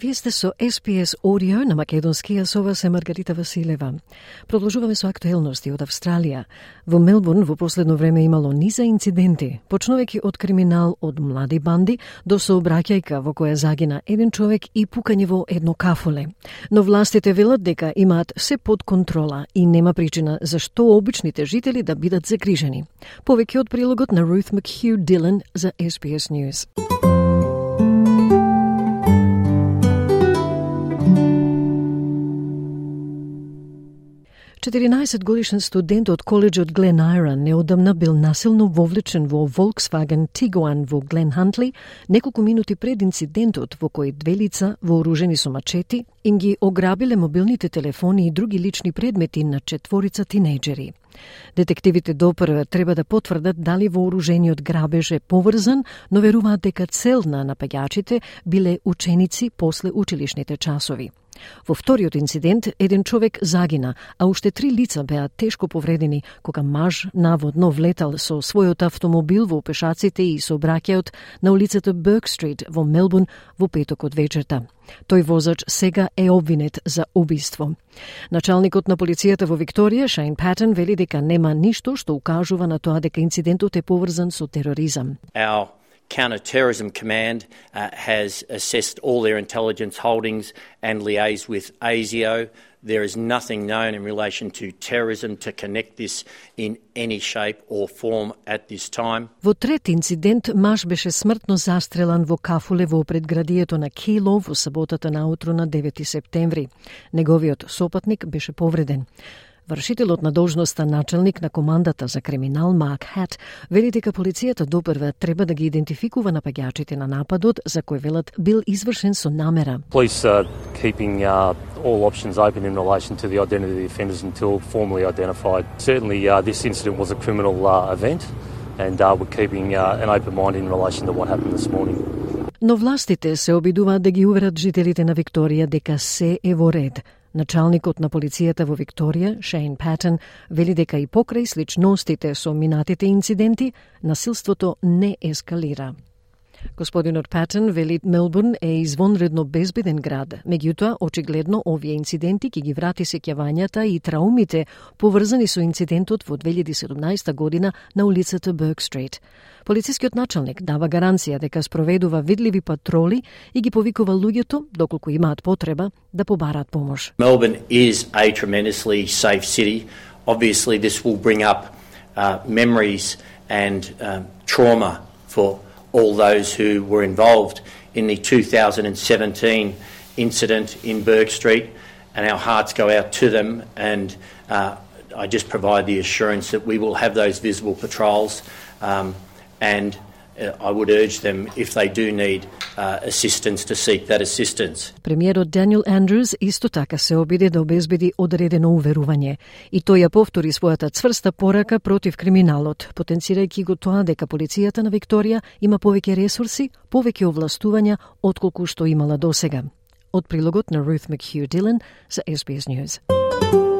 Вие сте со SPS Audio на Македонски, а со вас е Маргарита Василева. Продолжуваме со актуелности од Австралија. Во Мелбурн во последно време имало низа инциденти, почнувајќи од криминал од млади банди до сообраќајка во која загина еден човек и пукање во едно кафоле. Но властите велат дека имаат се под контрола и нема причина зашто обичните жители да бидат загрижени. Повеќе од прилогот на Ruth McHugh Dillon за SPS News. 14 годишен студент од коледжот Глен Айрон неодамна бил насилно вовлечен во Volkswagen Tiguan во Глен Хантли неколку минути пред инцидентот во кој две лица вооружени со мачети им ги ограбиле мобилните телефони и други лични предмети на четворица тинејџери. Детективите допрва треба да потврдат дали вооружениот грабеж е поврзан, но веруваат дека цел на напаѓачите биле ученици после училишните часови. Во вториот инцидент, еден човек загина, а уште три лица беа тешко повредени кога маж наводно влетал со својот автомобил во пешаците и со бракеот на улицата Берк Стрит во Мелбурн во петокот вечерта. Тој возач сега е обвинет за убиство. Началникот на полицијата во Викторија, Шайн Патен, вели дека нема ништо што укажува на тоа дека инцидентот е поврзан со тероризам. Our Counter-Terrorism Command uh, has assessed all their intelligence holdings and liaised with ASIO. There is nothing known in relation to terrorism to connect this in any shape or form at this time. Во трет инцидент, маж беше смртно застрелан во кафуле во предградието на Кило во саботата наутро на 9 септември. Неговиот сопатник беше повреден. Вршителот на должноста началник на командата за криминал Марк Хат вели дека полицијата допрва треба да ги идентификува напаѓачите на нападот за кој велат бил извршен со намера. Police are keeping uh, all options open in relation to the identity of the offenders until formally identified. Certainly uh, this incident was a criminal uh, event and uh, we're keeping uh, an open mind in relation to what happened this morning. Но властите се обидуваат да ги уверат жителите на Викторија дека се е во ред. Началникот на полицијата во Викторија, Шейн Патен, вели дека и покрај сличностите со минатите инциденти, насилството не ескалира. Господинот Патен вели Мелбурн е извонредно безбеден град, меѓутоа очигледно овие инциденти ќе ги врати сеќавањата и траумите поврзани со инцидентот во 2017 година на улицата Берк Стрит. Полицискиот началник дава гаранција дека спроведува видливи патроли и ги повикува луѓето, доколку имаат потреба, да побараат помош. Melbourne is a tremendously safe city. Obviously, this will bring up uh, memories and um, trauma for all those who were involved in the 2017 incident in Berg Street, and our hearts go out to them. And uh, I just provide the assurance that we will have those visible patrols, um, and I would urge them if they do need uh, assistance to seek that assistance. Премиерот Даниел Андрус исто така се обиде да обезбеди одредено уверување и тој ја повтори својата цврста порака против криминалот, потенцирајќи го тоа дека полицијата на Викторија има повеќе ресурси, повеќе овластувања отколку што имала досега. Од прилогот на Ruth McHugh Dillon за SBS News.